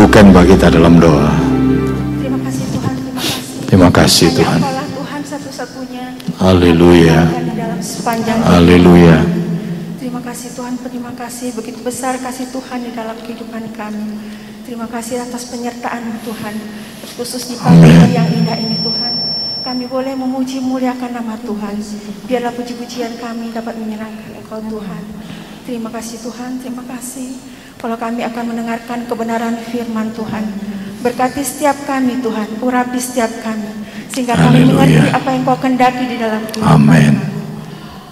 bukan bagi kita dalam doa. Terima kasih Tuhan, terima kasih. Terima kasih Tuhan. Tuhan satu-satunya. Haleluya. Haleluya. Terima kasih Tuhan, terima kasih begitu besar kasih Tuhan di dalam kehidupan kami. Terima kasih atas penyertaan Tuhan, khusus di pagi yang indah ini Tuhan. Kami boleh memuji muliakan nama Tuhan. Biarlah puji-pujian kami dapat menyenangkan Engkau Tuhan. Terima kasih Tuhan, terima kasih. Kalau kami akan mendengarkan kebenaran firman Tuhan. Berkati setiap kami Tuhan, urapi setiap kami. Sehingga kami mengerti apa yang kau kendaki di dalam kehidupan Amin.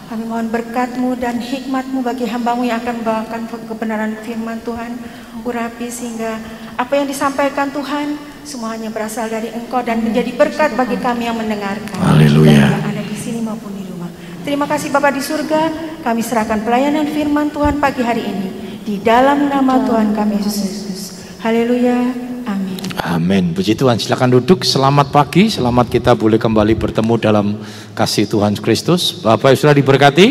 kami. Mohon berkatmu dan hikmatmu bagi hambamu yang akan membawakan kebenaran firman Tuhan. Urapi sehingga apa yang disampaikan Tuhan semuanya berasal dari engkau dan menjadi berkat bagi kami yang mendengarkan. Haleluya. Ada di sini maupun di rumah. Terima kasih Bapak di surga. Kami serahkan pelayanan firman Tuhan pagi hari ini. Di dalam nama Tuhan kami Yesus Kristus. Haleluya. Amin. Amin. Puji Tuhan. Silakan duduk. Selamat pagi. Selamat kita boleh kembali bertemu dalam kasih Tuhan Kristus. Bapak Ibu sudah diberkati?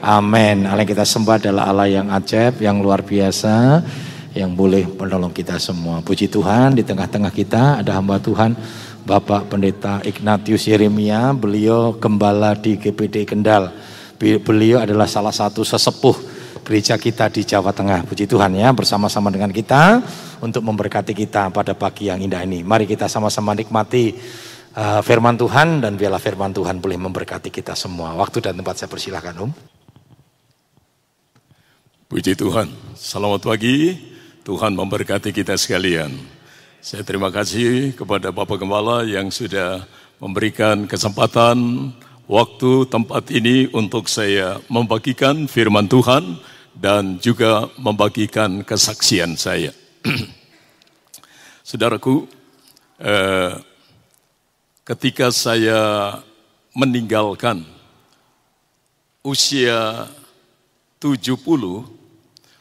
Amin. Allah yang kita sembah adalah Allah yang ajaib, yang luar biasa, yang boleh menolong kita semua. Puji Tuhan di tengah-tengah kita ada hamba Tuhan Bapak Pendeta Ignatius Yeremia. Beliau gembala di GPD Kendal. Beliau adalah salah satu sesepuh gereja kita di Jawa Tengah. Puji Tuhan ya, bersama-sama dengan kita untuk memberkati kita pada pagi yang indah ini. Mari kita sama-sama nikmati uh, firman Tuhan dan biarlah firman Tuhan boleh memberkati kita semua. Waktu dan tempat saya persilahkan Om. Puji Tuhan, selamat pagi. Tuhan memberkati kita sekalian. Saya terima kasih kepada Bapak Gembala yang sudah memberikan kesempatan, waktu, tempat ini untuk saya membagikan firman Tuhan dan juga membagikan kesaksian saya. Saudaraku, eh, ketika saya meninggalkan usia 70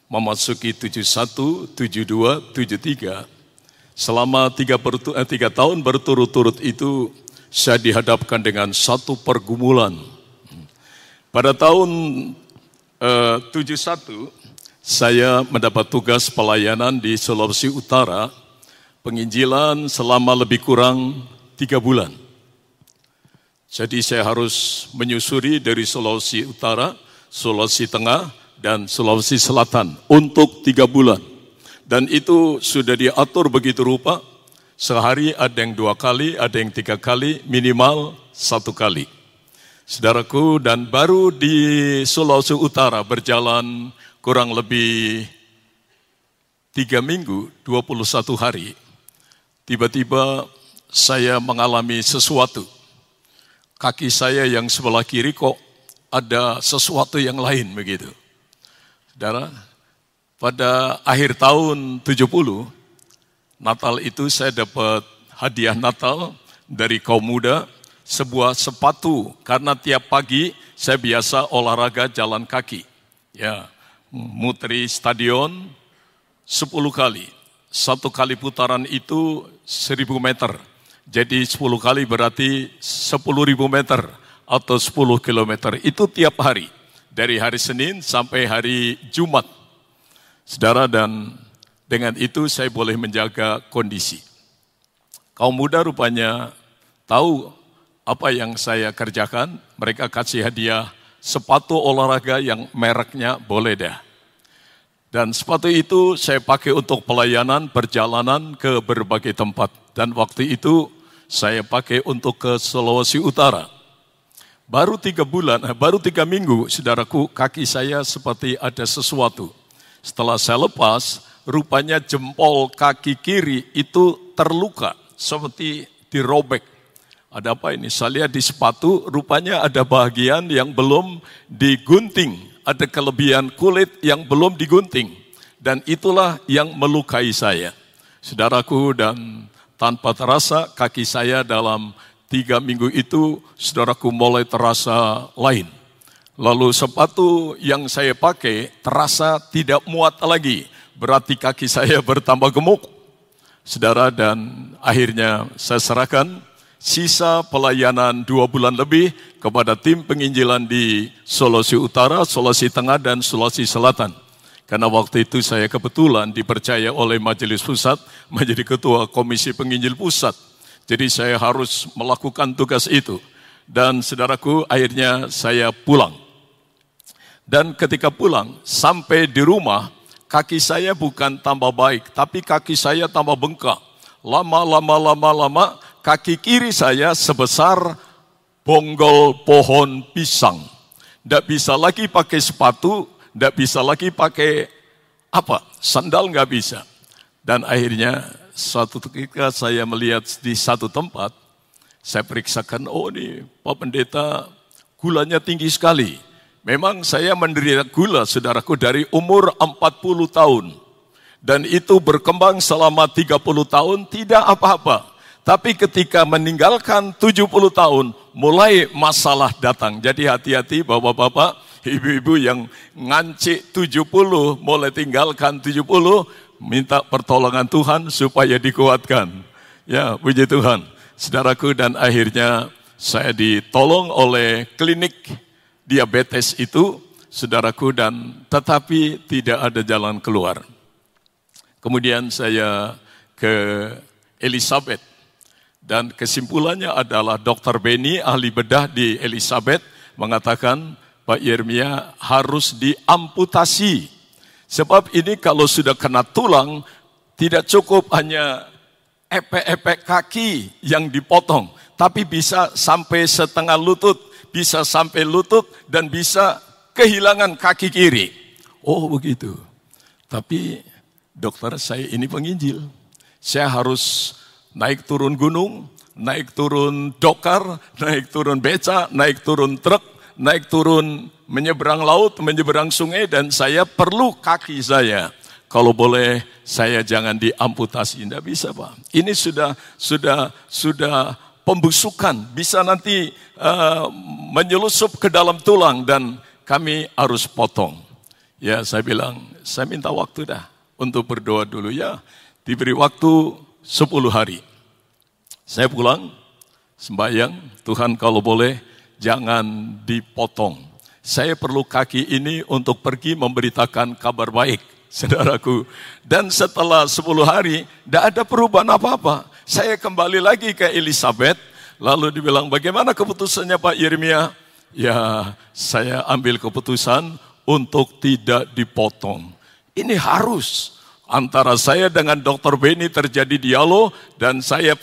memasuki 71, 72, 73 selama tiga, bertu, eh, tiga tahun berturut-turut itu saya dihadapkan dengan satu pergumulan. Pada tahun eh, 71 saya mendapat tugas pelayanan di Sulawesi Utara penginjilan selama lebih kurang tiga bulan. Jadi saya harus menyusuri dari Sulawesi Utara, Sulawesi Tengah, dan Sulawesi Selatan untuk tiga bulan. Dan itu sudah diatur begitu rupa, sehari ada yang dua kali, ada yang tiga kali, minimal satu kali. Saudaraku, dan baru di Sulawesi Utara berjalan kurang lebih tiga minggu, 21 hari, tiba-tiba saya mengalami sesuatu. Kaki saya yang sebelah kiri kok ada sesuatu yang lain begitu. Saudara, pada akhir tahun 70, Natal itu saya dapat hadiah Natal dari kaum muda, sebuah sepatu karena tiap pagi saya biasa olahraga jalan kaki. Ya, muteri stadion 10 kali. Satu kali putaran itu 1000 meter. Jadi 10 kali berarti 10.000 meter atau 10 kilometer. Itu tiap hari. Dari hari Senin sampai hari Jumat. Saudara dan dengan itu saya boleh menjaga kondisi. Kaum muda rupanya tahu apa yang saya kerjakan. Mereka kasih hadiah sepatu olahraga yang mereknya boleh dah. Dan sepatu itu saya pakai untuk pelayanan perjalanan ke berbagai tempat. Dan waktu itu saya pakai untuk ke Sulawesi Utara. Baru tiga bulan, eh, baru tiga minggu, saudaraku, kaki saya seperti ada sesuatu. Setelah saya lepas, rupanya jempol kaki kiri itu terluka, seperti dirobek. Ada apa ini? Saya lihat di sepatu, rupanya ada bagian yang belum digunting. Ada kelebihan kulit yang belum digunting. Dan itulah yang melukai saya. Saudaraku dan tanpa terasa kaki saya dalam tiga minggu itu, saudaraku mulai terasa lain. Lalu sepatu yang saya pakai terasa tidak muat lagi. Berarti kaki saya bertambah gemuk. Saudara dan akhirnya saya serahkan sisa pelayanan dua bulan lebih kepada tim penginjilan di Sulawesi Utara, Sulawesi Tengah, dan Sulawesi Selatan. Karena waktu itu saya kebetulan dipercaya oleh Majelis Pusat menjadi ketua Komisi Penginjil Pusat. Jadi saya harus melakukan tugas itu. Dan saudaraku akhirnya saya pulang. Dan ketika pulang sampai di rumah kaki saya bukan tambah baik tapi kaki saya tambah bengkak. Lama lama lama lama kaki kiri saya sebesar bonggol pohon pisang. Tidak bisa lagi pakai sepatu, tidak bisa lagi pakai apa sandal nggak bisa. Dan akhirnya suatu ketika saya melihat di satu tempat saya periksakan oh ini Pak Pendeta gulanya tinggi sekali. Memang saya menderita gula saudaraku dari umur 40 tahun. Dan itu berkembang selama 30 tahun tidak apa-apa tapi ketika meninggalkan 70 tahun mulai masalah datang jadi hati-hati bapak-bapak ibu-ibu yang ngancik 70, mulai tinggalkan 70, minta pertolongan Tuhan supaya dikuatkan. Ya, puji Tuhan. Saudaraku dan akhirnya saya ditolong oleh klinik diabetes itu, saudaraku dan tetapi tidak ada jalan keluar. Kemudian saya ke Elizabeth dan kesimpulannya adalah Dr. Benny ahli bedah di Elizabeth mengatakan Pak Yeremia harus diamputasi. Sebab ini kalau sudah kena tulang, tidak cukup hanya epek-epek kaki yang dipotong, tapi bisa sampai setengah lutut, bisa sampai lutut, dan bisa kehilangan kaki kiri. Oh begitu. Tapi dokter saya ini penginjil. Saya harus naik turun gunung, naik turun dokar, naik turun beca, naik turun truk, naik turun menyeberang laut, menyeberang sungai dan saya perlu kaki saya. Kalau boleh saya jangan diamputasi, tidak bisa Pak. Ini sudah sudah sudah pembusukan, bisa nanti uh, menyelusup ke dalam tulang dan kami harus potong. Ya saya bilang, saya minta waktu dah untuk berdoa dulu ya. Diberi waktu 10 hari. Saya pulang, sembahyang, Tuhan kalau boleh jangan dipotong. Saya perlu kaki ini untuk pergi memberitakan kabar baik, saudaraku. Dan setelah 10 hari, tidak ada perubahan apa-apa. Saya kembali lagi ke Elizabeth, lalu dibilang, bagaimana keputusannya Pak Yeremia? Ya, saya ambil keputusan untuk tidak dipotong. Ini harus. Antara saya dengan Dr. Benny terjadi dialog dan saya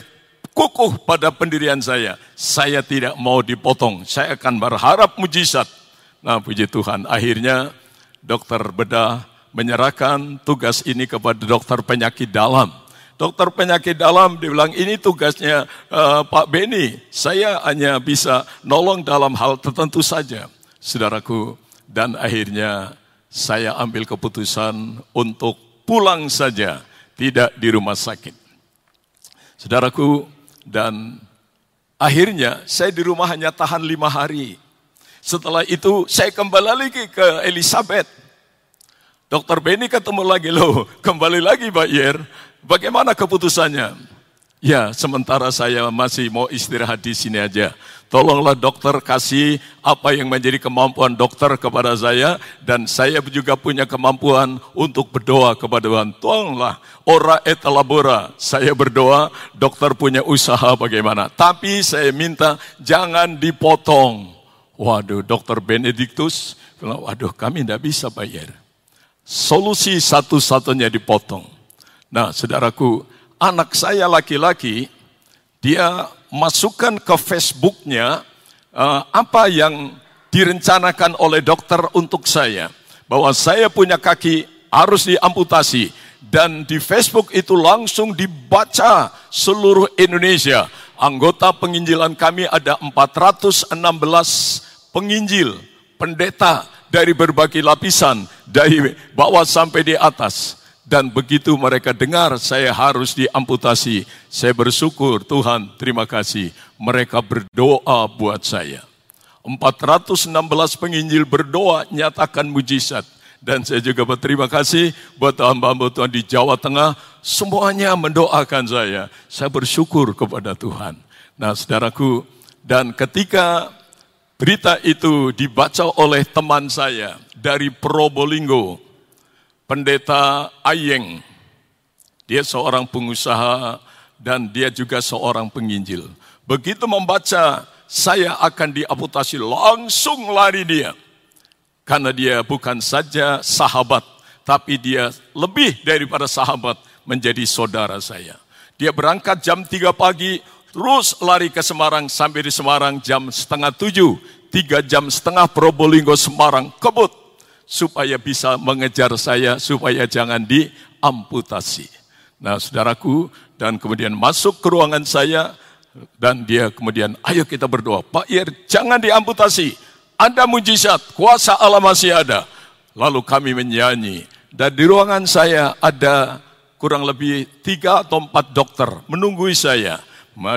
kukuh pada pendirian saya. Saya tidak mau dipotong. Saya akan berharap mujizat. Nah puji Tuhan. Akhirnya dokter bedah menyerahkan tugas ini kepada dokter penyakit dalam. Dokter penyakit dalam dibilang ini tugasnya uh, Pak Beni. Saya hanya bisa nolong dalam hal tertentu saja. Saudaraku, dan akhirnya saya ambil keputusan untuk pulang saja, tidak di rumah sakit. Saudaraku, dan akhirnya saya di rumah hanya tahan lima hari. Setelah itu saya kembali lagi ke Elizabeth. Dokter Benny ketemu lagi loh, kembali lagi Pak Yer. Bagaimana keputusannya? Ya, sementara saya masih mau istirahat di sini aja. Tolonglah dokter kasih apa yang menjadi kemampuan dokter kepada saya dan saya juga punya kemampuan untuk berdoa kepada Tuhan. Tolonglah ora et labora. Saya berdoa, dokter punya usaha bagaimana. Tapi saya minta jangan dipotong. Waduh, dokter Benediktus waduh kami tidak bisa bayar. Solusi satu-satunya dipotong. Nah, saudaraku, anak saya laki-laki, dia masukkan ke Facebooknya uh, apa yang direncanakan oleh dokter untuk saya. Bahwa saya punya kaki harus diamputasi. Dan di Facebook itu langsung dibaca seluruh Indonesia. Anggota penginjilan kami ada 416 penginjil, pendeta dari berbagai lapisan, dari bawah sampai di atas. Dan begitu mereka dengar saya harus diamputasi, saya bersyukur Tuhan terima kasih. Mereka berdoa buat saya. 416 penginjil berdoa nyatakan mujizat. Dan saya juga berterima kasih buat hamba-hamba Tuhan di Jawa Tengah. Semuanya mendoakan saya. Saya bersyukur kepada Tuhan. Nah saudaraku, dan ketika berita itu dibaca oleh teman saya dari Probolinggo, pendeta Ayeng. Dia seorang pengusaha dan dia juga seorang penginjil. Begitu membaca, saya akan diamputasi, langsung lari dia. Karena dia bukan saja sahabat, tapi dia lebih daripada sahabat menjadi saudara saya. Dia berangkat jam 3 pagi, terus lari ke Semarang, sampai di Semarang jam setengah tujuh. Tiga jam setengah Probolinggo Semarang, kebut. Supaya bisa mengejar saya, supaya jangan diamputasi. Nah saudaraku, dan kemudian masuk ke ruangan saya, dan dia kemudian, ayo kita berdoa. Pak Ir, jangan diamputasi. Ada mujizat, kuasa Allah masih ada. Lalu kami menyanyi. Dan di ruangan saya ada kurang lebih tiga atau empat dokter menunggu saya,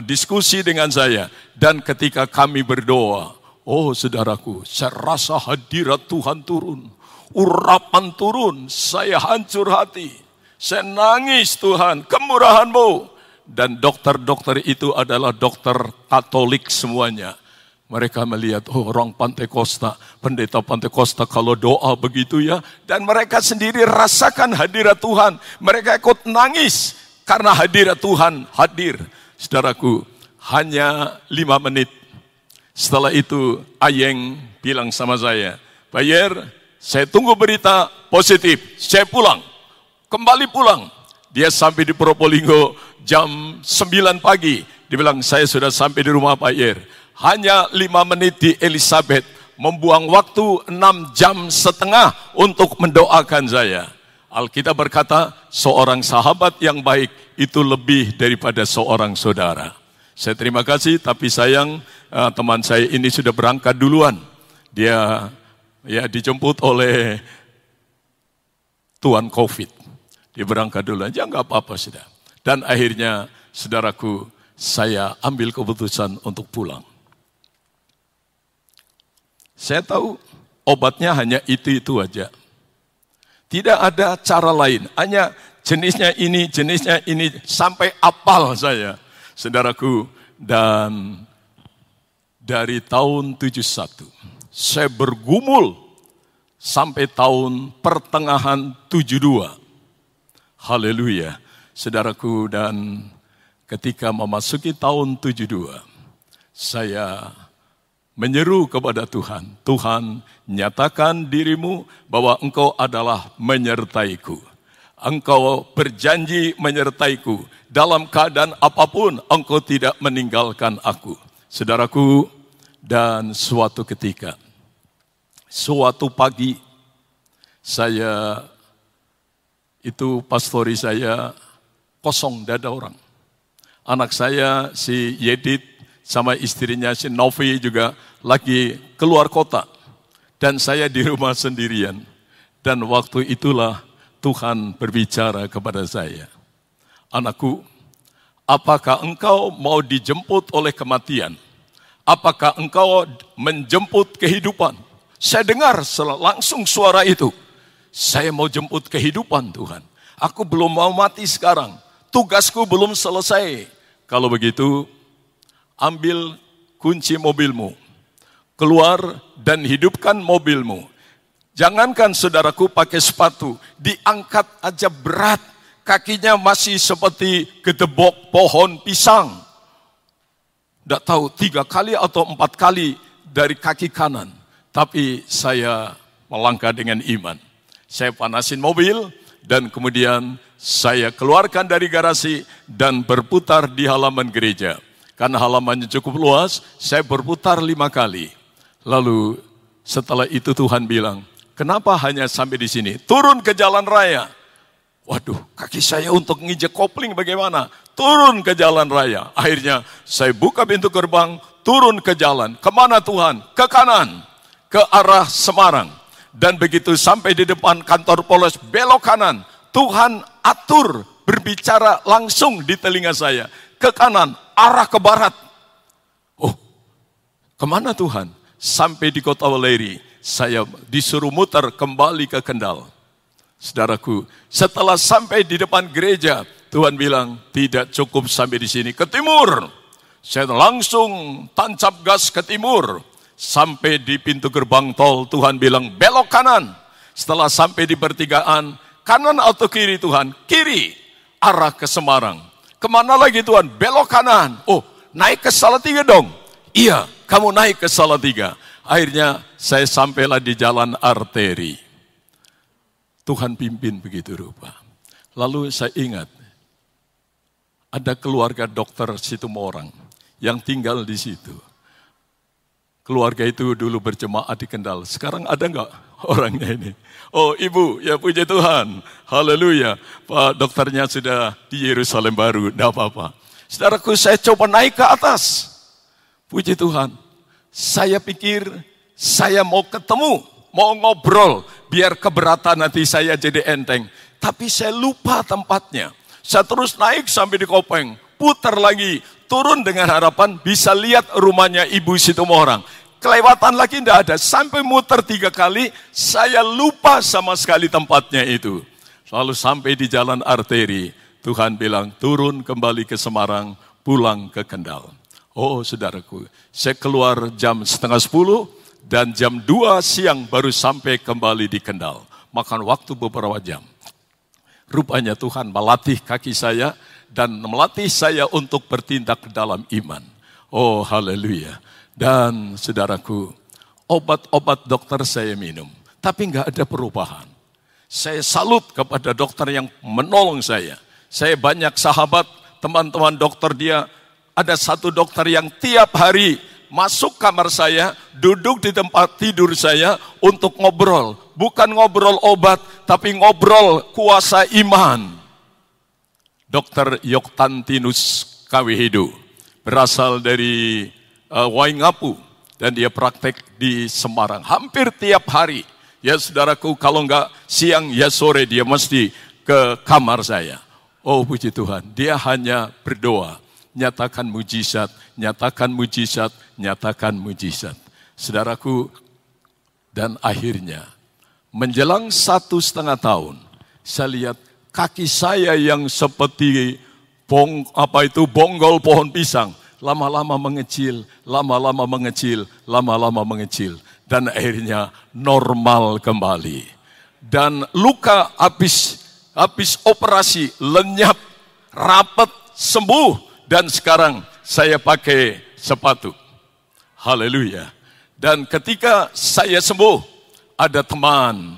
diskusi dengan saya. Dan ketika kami berdoa, oh saudaraku, saya rasa hadirat Tuhan turun. Urapan turun, saya hancur hati. Saya nangis Tuhan, kemurahanmu. Dan dokter-dokter itu adalah dokter Katolik semuanya. Mereka melihat, oh orang Pantai Costa, pendeta Pantai Costa kalau doa begitu ya. Dan mereka sendiri rasakan hadirat Tuhan. Mereka ikut nangis karena hadirat Tuhan hadir. Saudaraku, hanya lima menit. Setelah itu Ayeng bilang sama saya, Bayer, saya tunggu berita positif, saya pulang kembali pulang. Dia sampai di Probolinggo jam 9 pagi. Dia bilang, saya sudah sampai di rumah Pak Yer. Hanya lima menit di Elizabeth. Membuang waktu enam jam setengah untuk mendoakan saya. Alkitab berkata, seorang sahabat yang baik itu lebih daripada seorang saudara. Saya terima kasih, tapi sayang uh, teman saya ini sudah berangkat duluan. Dia ya dijemput oleh Tuan COVID. Dia berangkat dulu aja, nggak apa-apa sudah. Dan akhirnya, saudaraku, saya ambil keputusan untuk pulang. Saya tahu obatnya hanya itu-itu aja. Tidak ada cara lain, hanya jenisnya ini, jenisnya ini, sampai apal saya, saudaraku. Dan dari tahun 71, saya bergumul sampai tahun pertengahan 72 Haleluya. Saudaraku dan ketika memasuki tahun 72, saya menyeru kepada Tuhan, Tuhan nyatakan dirimu bahwa engkau adalah menyertaiku. Engkau berjanji menyertaiku. Dalam keadaan apa pun engkau tidak meninggalkan aku. Saudaraku, dan suatu ketika, suatu pagi, saya itu pastori saya kosong, tidak ada orang. Anak saya si Yedit sama istrinya si Novi juga lagi keluar kota. Dan saya di rumah sendirian. Dan waktu itulah Tuhan berbicara kepada saya. Anakku, apakah engkau mau dijemput oleh kematian? Apakah engkau menjemput kehidupan? Saya dengar langsung suara itu. Saya mau jemput kehidupan Tuhan. Aku belum mau mati sekarang. Tugasku belum selesai. Kalau begitu, ambil kunci mobilmu. Keluar dan hidupkan mobilmu. Jangankan saudaraku pakai sepatu, diangkat aja berat. Kakinya masih seperti gedebok pohon pisang. Tidak tahu tiga kali atau empat kali dari kaki kanan. Tapi saya melangkah dengan iman saya panasin mobil, dan kemudian saya keluarkan dari garasi dan berputar di halaman gereja. Karena halamannya cukup luas, saya berputar lima kali. Lalu setelah itu Tuhan bilang, kenapa hanya sampai di sini? Turun ke jalan raya. Waduh, kaki saya untuk ngijek kopling bagaimana? Turun ke jalan raya. Akhirnya saya buka pintu gerbang, turun ke jalan. Ke mana Tuhan? Ke kanan, ke arah Semarang. Dan begitu sampai di depan kantor Polres belok kanan, Tuhan atur berbicara langsung di telinga saya. Ke kanan, arah ke barat. Oh, ke mana Tuhan? Sampai di kota Waleri, saya disuruh muter kembali ke Kendal. Saudaraku, setelah sampai di depan gereja, Tuhan bilang, tidak cukup sampai di sini, ke timur. Saya langsung tancap gas ke timur. Sampai di pintu gerbang tol, Tuhan bilang belok kanan. Setelah sampai di pertigaan, kanan atau kiri Tuhan? Kiri, arah ke Semarang. Ke mana lagi Tuhan? Belok kanan. Oh, naik ke Salatiga dong. Iya, kamu naik ke Salatiga. Akhirnya saya sampailah di jalan arteri. Tuhan pimpin begitu rupa. Lalu saya ingat, ada keluarga dokter situ orang yang tinggal di situ. Keluarga itu dulu berjemaat di Kendal. Sekarang ada nggak orangnya ini? Oh ibu, ya puji Tuhan. Haleluya. Pak dokternya sudah di Yerusalem baru, tidak apa-apa. Saudaraku, saya coba naik ke atas. Puji Tuhan. Saya pikir saya mau ketemu, mau ngobrol. Biar keberatan nanti saya jadi enteng. Tapi saya lupa tempatnya. Saya terus naik sampai di Kopeng. Putar lagi, turun dengan harapan bisa lihat rumahnya ibu situ orang. Kelewatan lagi tidak ada. Sampai muter tiga kali, saya lupa sama sekali tempatnya itu. Lalu sampai di jalan arteri, Tuhan bilang turun kembali ke Semarang, pulang ke Kendal. Oh saudaraku, saya keluar jam setengah sepuluh dan jam dua siang baru sampai kembali di Kendal. Makan waktu beberapa jam. Rupanya Tuhan melatih kaki saya dan melatih saya untuk bertindak dalam iman. Oh haleluya. Dan saudaraku, obat-obat dokter saya minum, tapi nggak ada perubahan. Saya salut kepada dokter yang menolong saya. Saya banyak sahabat, teman-teman dokter dia, ada satu dokter yang tiap hari masuk kamar saya, duduk di tempat tidur saya untuk ngobrol. Bukan ngobrol obat, tapi ngobrol kuasa iman. Dokter Yoktantinus Kawihidu berasal dari uh, Waingapu dan dia praktek di Semarang hampir tiap hari. Ya saudaraku kalau enggak siang ya sore dia mesti ke kamar saya. Oh puji Tuhan, dia hanya berdoa, nyatakan mujizat, nyatakan mujizat, nyatakan mujizat. Saudaraku, dan akhirnya menjelang satu setengah tahun, saya lihat kaki saya yang seperti bong apa itu bonggol pohon pisang lama-lama mengecil, lama-lama mengecil, lama-lama mengecil. Dan akhirnya normal kembali. Dan luka habis habis operasi lenyap, rapat, sembuh. Dan sekarang saya pakai sepatu. Haleluya. Dan ketika saya sembuh, ada teman.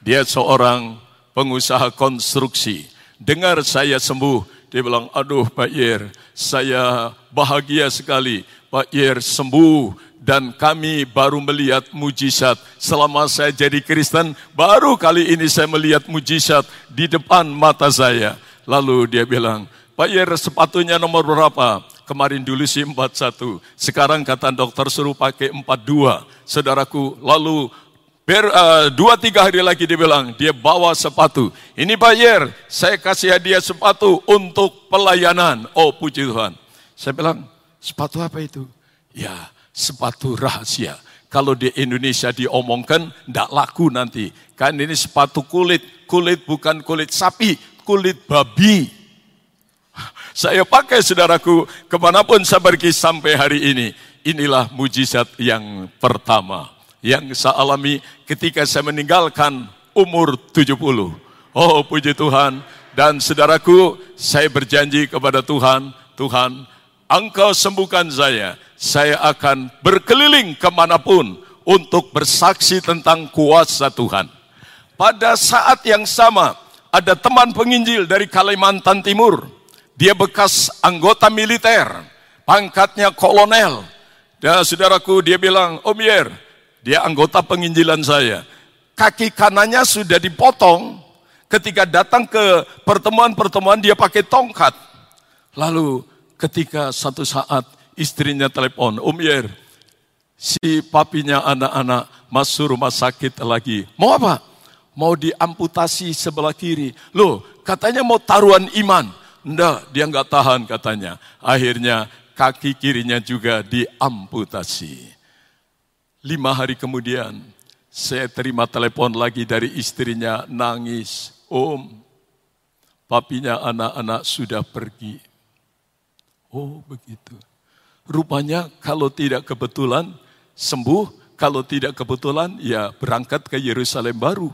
Dia seorang pengusaha konstruksi. Dengar saya sembuh, dia bilang, aduh Pak Yer, saya bahagia sekali Pak Yer sembuh dan kami baru melihat mujizat. Selama saya jadi Kristen, baru kali ini saya melihat mujizat di depan mata saya. Lalu dia bilang, Pak Yer sepatunya nomor berapa? Kemarin dulu sih 41, sekarang kata dokter suruh pakai 42. Saudaraku, lalu Ber, uh, dua tiga hari lagi dia bilang, dia bawa sepatu. Ini bayar, saya kasih hadiah sepatu untuk pelayanan. Oh puji Tuhan. Saya bilang, sepatu apa itu? Ya, sepatu rahasia. Kalau di Indonesia diomongkan, tidak laku nanti. Kan ini sepatu kulit, kulit bukan kulit sapi, kulit babi. Saya pakai saudaraku, ke mana pun saya pergi sampai hari ini. Inilah mujizat yang pertama yang saya alami ketika saya meninggalkan umur 70. Oh puji Tuhan. Dan saudaraku, saya berjanji kepada Tuhan, Tuhan, Engkau sembuhkan saya. Saya akan berkeliling ke mana pun untuk bersaksi tentang kuasa Tuhan. Pada saat yang sama, ada teman penginjil dari Kalimantan Timur. Dia bekas anggota militer, pangkatnya kolonel. Dan saudaraku, dia bilang, Om Yer, dia anggota penginjilan saya. Kaki kanannya sudah dipotong. Ketika datang ke pertemuan-pertemuan dia pakai tongkat. Lalu ketika satu saat istrinya telepon, Om Yer, si papinya anak-anak masuk rumah sakit lagi. Mau apa? Mau diamputasi sebelah kiri. Loh, katanya mau taruhan iman. Enggak, dia enggak tahan katanya. Akhirnya kaki kirinya juga diamputasi. Lima hari kemudian, saya terima telepon lagi dari istrinya, nangis. Om, papinya anak-anak sudah pergi. Oh begitu. Rupanya kalau tidak kebetulan sembuh, kalau tidak kebetulan ya berangkat ke Yerusalem baru.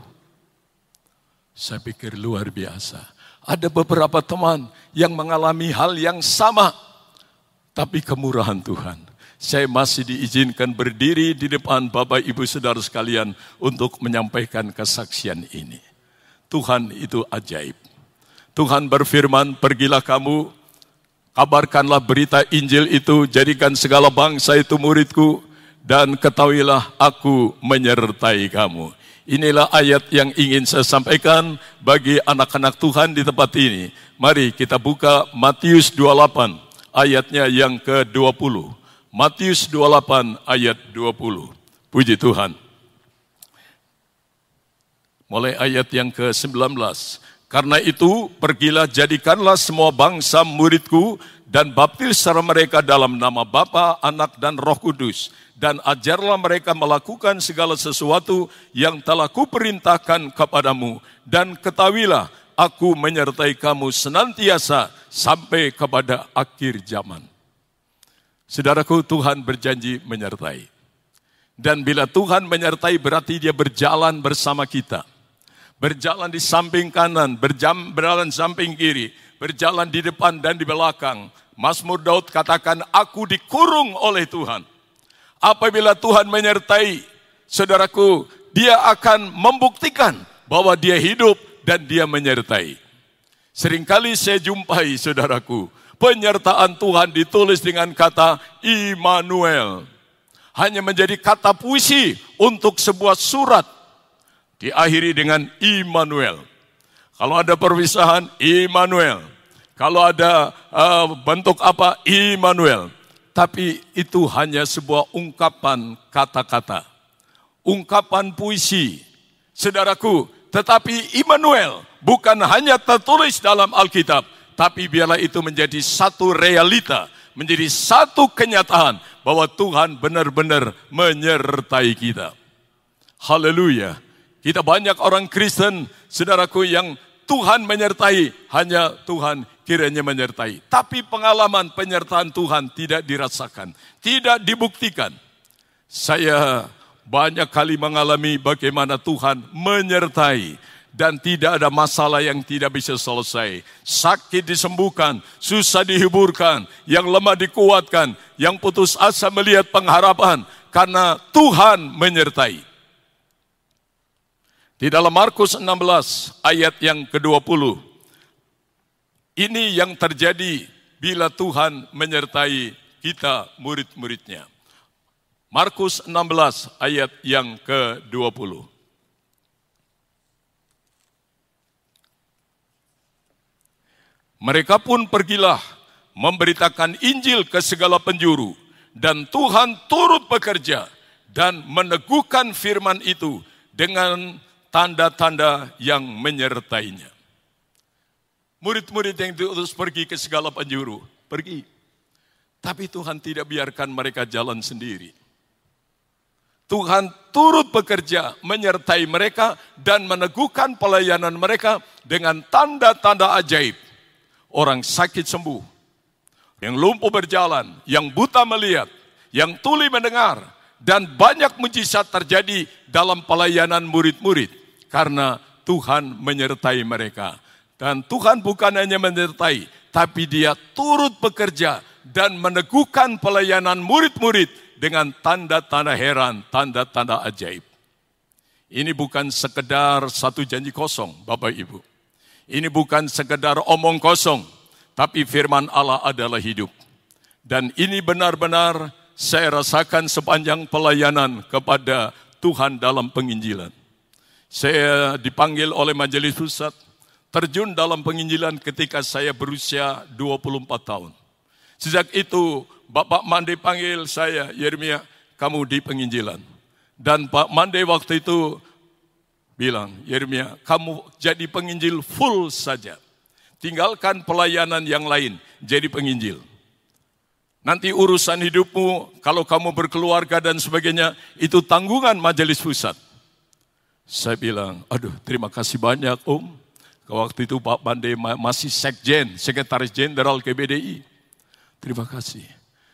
Saya pikir luar biasa. Ada beberapa teman yang mengalami hal yang sama, tapi kemurahan Tuhan. Saya masih diizinkan berdiri di depan Bapak Ibu Saudara sekalian untuk menyampaikan kesaksian ini. Tuhan itu ajaib. Tuhan berfirman, pergilah kamu, kabarkanlah berita Injil itu, jadikan segala bangsa itu muridku, dan ketahuilah aku menyertai kamu. Inilah ayat yang ingin saya sampaikan bagi anak-anak Tuhan di tempat ini. Mari kita buka Matius 28 ayatnya yang ke-20. Matius 28 ayat 20. Puji Tuhan. Mulai ayat yang ke-19. Karena itu, pergilah jadikanlah semua bangsa muridku dan baptislah mereka dalam nama Bapa, Anak, dan Roh Kudus. Dan ajarlah mereka melakukan segala sesuatu yang telah kuperintahkan kepadamu. Dan ketahuilah, aku menyertai kamu senantiasa sampai kepada akhir zaman. Saudaraku, Tuhan berjanji menyertai. Dan bila Tuhan menyertai berarti dia berjalan bersama kita berjalan di samping kanan, berjam, berjalan samping kiri, berjalan di depan dan di belakang. Mazmur Daud katakan, aku dikurung oleh Tuhan. Apabila Tuhan menyertai, saudaraku, dia akan membuktikan bahwa dia hidup dan dia menyertai. Seringkali saya jumpai, saudaraku, penyertaan Tuhan ditulis dengan kata Immanuel. Hanya menjadi kata puisi untuk sebuah surat diakhiri dengan Immanuel. Kalau ada perpisahan, Immanuel. Kalau ada uh, bentuk apa, Immanuel. Tapi itu hanya sebuah ungkapan kata-kata. Ungkapan puisi. Saudaraku, tetapi Immanuel bukan hanya tertulis dalam Alkitab, tapi biarlah itu menjadi satu realita, menjadi satu kenyataan bahwa Tuhan benar-benar menyertai kita. Haleluya. Kita banyak orang Kristen, saudaraku yang Tuhan menyertai, hanya Tuhan kiranya menyertai. Tapi pengalaman penyertaan Tuhan tidak dirasakan, tidak dibuktikan. Saya banyak kali mengalami bagaimana Tuhan menyertai dan tidak ada masalah yang tidak bisa selesai. Sakit disembuhkan, susah dihiburkan, yang lemah dikuatkan, yang putus asa melihat pengharapan karena Tuhan menyertai. Di dalam Markus 16 ayat yang ke-20. Ini yang terjadi bila Tuhan menyertai kita murid-muridnya. Markus 16 ayat yang ke-20. Mereka pun pergilah memberitakan Injil ke segala penjuru dan Tuhan turut bekerja dan meneguhkan firman itu dengan tanda-tanda yang menyertainya. Murid-murid yang diutus pergi ke segala penjuru, pergi. Tapi Tuhan tidak biarkan mereka jalan sendiri. Tuhan turut bekerja menyertai mereka dan meneguhkan pelayanan mereka dengan tanda-tanda ajaib. Orang sakit sembuh, yang lumpuh berjalan, yang buta melihat, yang tuli mendengar, dan banyak mujizat terjadi dalam pelayanan murid-murid karena Tuhan menyertai mereka. Dan Tuhan bukan hanya menyertai, tapi dia turut bekerja dan meneguhkan pelayanan murid-murid dengan tanda-tanda heran, tanda-tanda ajaib. Ini bukan sekedar satu janji kosong, Bapak Ibu. Ini bukan sekedar omong kosong, tapi firman Allah adalah hidup. Dan ini benar-benar saya rasakan sepanjang pelayanan kepada Tuhan dalam penginjilan. Saya dipanggil oleh majelis pusat, terjun dalam penginjilan ketika saya berusia 24 tahun. Sejak itu Bapak Mande panggil saya, Yeremia, kamu di penginjilan. Dan Pak Mande waktu itu bilang, Yeremia, kamu jadi penginjil full saja. Tinggalkan pelayanan yang lain, jadi penginjil. Nanti urusan hidupmu, kalau kamu berkeluarga dan sebagainya, itu tanggungan majelis pusat. Saya bilang, aduh terima kasih banyak Om. Waktu itu Pak Bande masih sekjen, sekretaris jenderal KBDI. Terima kasih.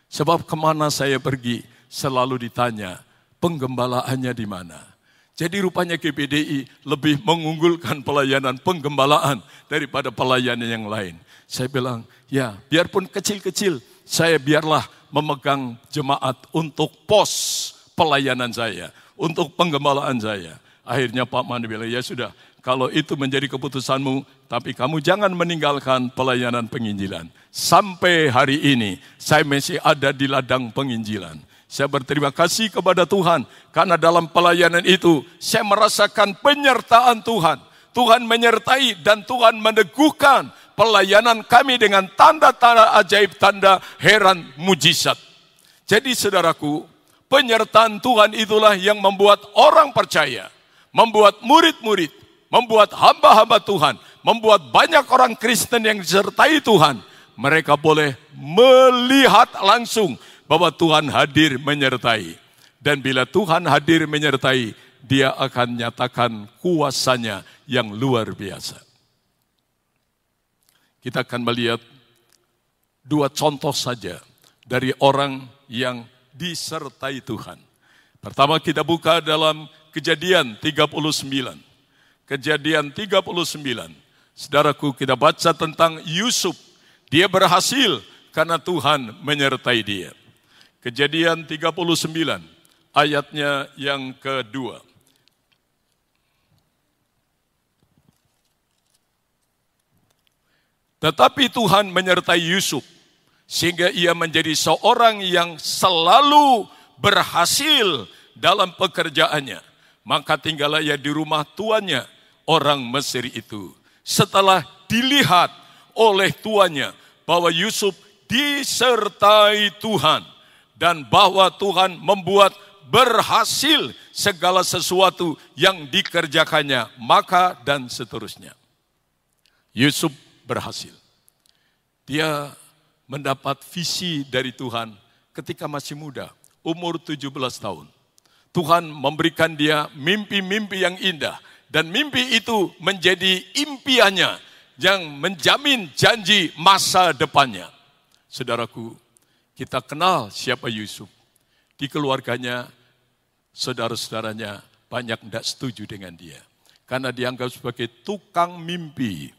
Sebab ke mana saya pergi selalu ditanya, penggembalaannya di mana? Jadi rupanya GPDI lebih mengunggulkan pelayanan penggembalaan daripada pelayanan yang lain. Saya bilang, ya biarpun kecil-kecil, saya biarlah memegang jemaat untuk pos pelayanan saya, untuk penggembalaan saya. Akhirnya Pak Manu bilang, ya sudah, kalau itu menjadi keputusanmu, tapi kamu jangan meninggalkan pelayanan penginjilan. Sampai hari ini, saya masih ada di ladang penginjilan. Saya berterima kasih kepada Tuhan karena dalam pelayanan itu saya merasakan penyertaan Tuhan. Tuhan menyertai dan Tuhan meneguhkan pelayanan kami dengan tanda-tanda ajaib, tanda heran, mujizat. Jadi saudaraku, penyertaan Tuhan itulah yang membuat orang percaya, membuat murid-murid, membuat hamba-hamba Tuhan, membuat banyak orang Kristen yang disertai Tuhan. Mereka boleh melihat langsung bahwa Tuhan hadir menyertai. Dan bila Tuhan hadir menyertai, dia akan nyatakan kuasanya yang luar biasa. Kita akan melihat dua contoh saja dari orang yang disertai Tuhan. Pertama kita buka dalam kejadian 39. Kejadian 39. Saudaraku kita baca tentang Yusuf. Dia berhasil karena Tuhan menyertai dia. Kejadian 39 ayatnya yang kedua. Tetapi Tuhan menyertai Yusuf sehingga ia menjadi seorang yang selalu berhasil dalam pekerjaannya. Maka tinggallah ia di rumah tuannya, orang Mesir itu. Setelah dilihat oleh tuannya bahwa Yusuf disertai Tuhan, dan bahwa Tuhan membuat berhasil segala sesuatu yang dikerjakannya, maka dan seterusnya. Yusuf berhasil. Dia mendapat visi dari Tuhan ketika masih muda, umur 17 tahun. Tuhan memberikan dia mimpi-mimpi yang indah dan mimpi itu menjadi impiannya yang menjamin janji masa depannya. Saudaraku, kita kenal siapa Yusuf. Di keluarganya, saudara-saudaranya banyak tidak setuju dengan dia. Karena dianggap sebagai tukang mimpi.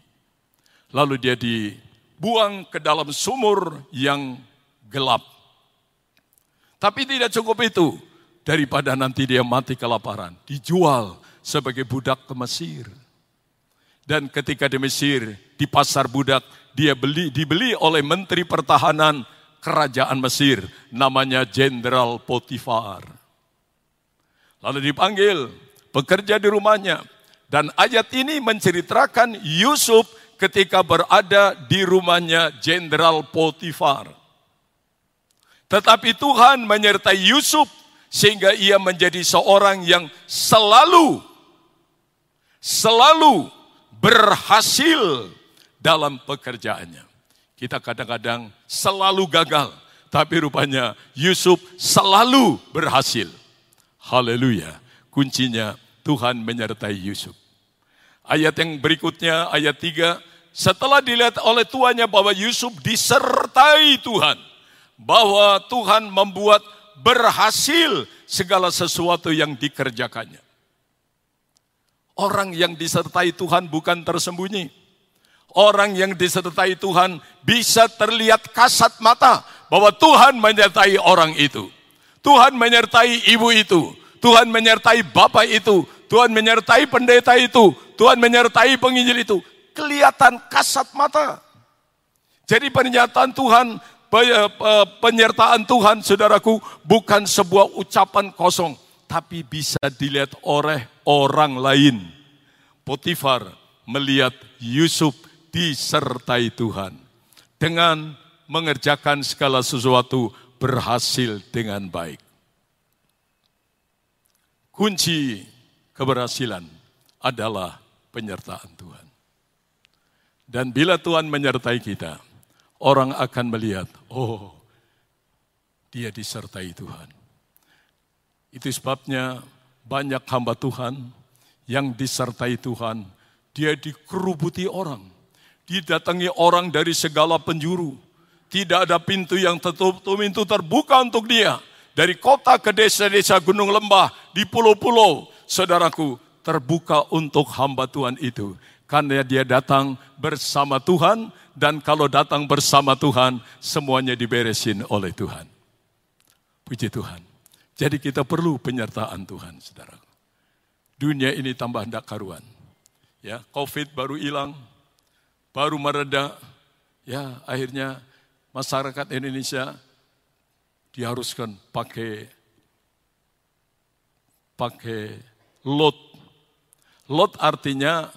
Lalu dia dibuang ke dalam sumur yang gelap. Tapi tidak cukup itu. Daripada nanti dia mati kelaparan. Dijual sebagai budak ke Mesir. Dan ketika di Mesir, di pasar budak, dia beli, dibeli oleh Menteri Pertahanan kerajaan Mesir, namanya Jenderal Potifar. Lalu dipanggil, bekerja di rumahnya. Dan ayat ini menceritakan Yusuf ketika berada di rumahnya Jenderal Potifar. Tetapi Tuhan menyertai Yusuf sehingga ia menjadi seorang yang selalu selalu berhasil dalam pekerjaannya. Kita kadang-kadang selalu gagal, tapi rupanya Yusuf selalu berhasil. Haleluya. Kuncinya Tuhan menyertai Yusuf. Ayat yang berikutnya, ayat 3, setelah dilihat oleh tuannya bahwa Yusuf disertai Tuhan, bahwa Tuhan membuat berhasil segala sesuatu yang dikerjakannya. Orang yang disertai Tuhan bukan tersembunyi orang yang disertai Tuhan bisa terlihat kasat mata bahwa Tuhan menyertai orang itu. Tuhan menyertai ibu itu. Tuhan menyertai bapak itu. Tuhan menyertai pendeta itu. Tuhan menyertai penginjil itu. Kelihatan kasat mata. Jadi pernyataan Tuhan, penyertaan Tuhan saudaraku bukan sebuah ucapan kosong. Tapi bisa dilihat oleh orang lain. Potifar melihat Yusuf disertai Tuhan. Dengan mengerjakan segala sesuatu berhasil dengan baik. Kunci keberhasilan adalah penyertaan Tuhan. Dan bila Tuhan menyertai kita, orang akan melihat, oh, dia disertai Tuhan. Itu sebabnya banyak hamba Tuhan yang disertai Tuhan, dia dikerubuti orang didatangi orang dari segala penjuru. Tidak ada pintu yang tertutup, pintu terbuka untuk dia. Dari kota ke desa-desa gunung lembah, di pulau-pulau, saudaraku, terbuka untuk hamba Tuhan itu. Karena dia datang bersama Tuhan, dan kalau datang bersama Tuhan, semuanya diberesin oleh Tuhan. Puji Tuhan. Jadi kita perlu penyertaan Tuhan, saudara. Dunia ini tambah hendak karuan. Ya, COVID baru hilang, baru mereda. Ya, akhirnya masyarakat Indonesia diharuskan pakai pakai lot. Lot artinya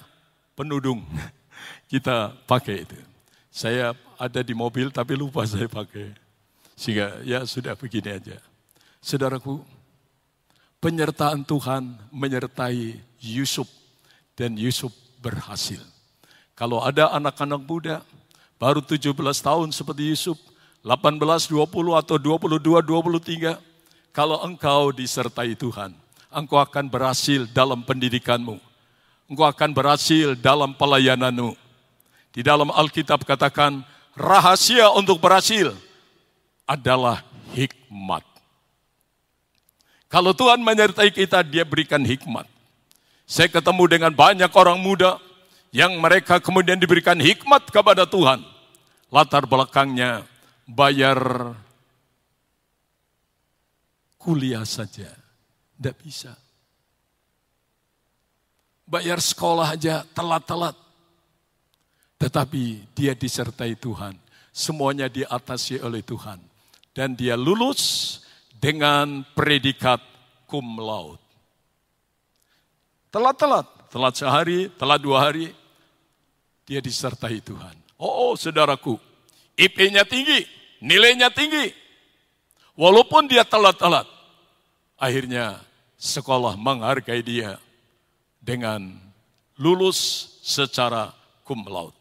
penudung. Kita pakai itu. Saya ada di mobil tapi lupa saya pakai. Sehingga ya sudah begini aja. Saudaraku, penyertaan Tuhan menyertai Yusuf dan Yusuf berhasil. Kalau ada anak-anak muda baru 17 tahun seperti Yusuf, 18, 20 atau 22, 23, kalau engkau disertai Tuhan, engkau akan berhasil dalam pendidikanmu. Engkau akan berhasil dalam pelayananmu di dalam Alkitab katakan rahasia untuk berhasil adalah hikmat. Kalau Tuhan menyertai kita, dia berikan hikmat. Saya ketemu dengan banyak orang muda yang mereka kemudian diberikan hikmat kepada Tuhan. Latar belakangnya bayar kuliah saja. Tidak bisa. Bayar sekolah aja telat-telat. Tetapi dia disertai Tuhan. Semuanya diatasi oleh Tuhan. Dan dia lulus dengan predikat cum laude. Telat-telat, telat sehari, telat dua hari, dia disertai Tuhan. Oh, oh saudaraku, IP-nya tinggi, nilainya tinggi. Walaupun dia telat-telat, akhirnya sekolah menghargai dia dengan lulus secara cum laude.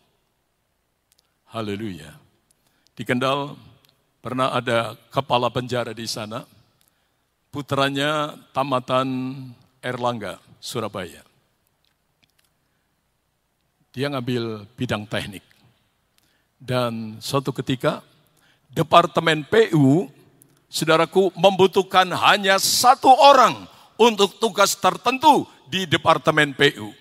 Haleluya. Di Kendal pernah ada kepala penjara di sana. Putranya tamatan Erlangga, Surabaya. Dia ngambil bidang teknik. Dan suatu ketika Departemen PU, saudaraku, membutuhkan hanya satu orang untuk tugas tertentu di Departemen PU.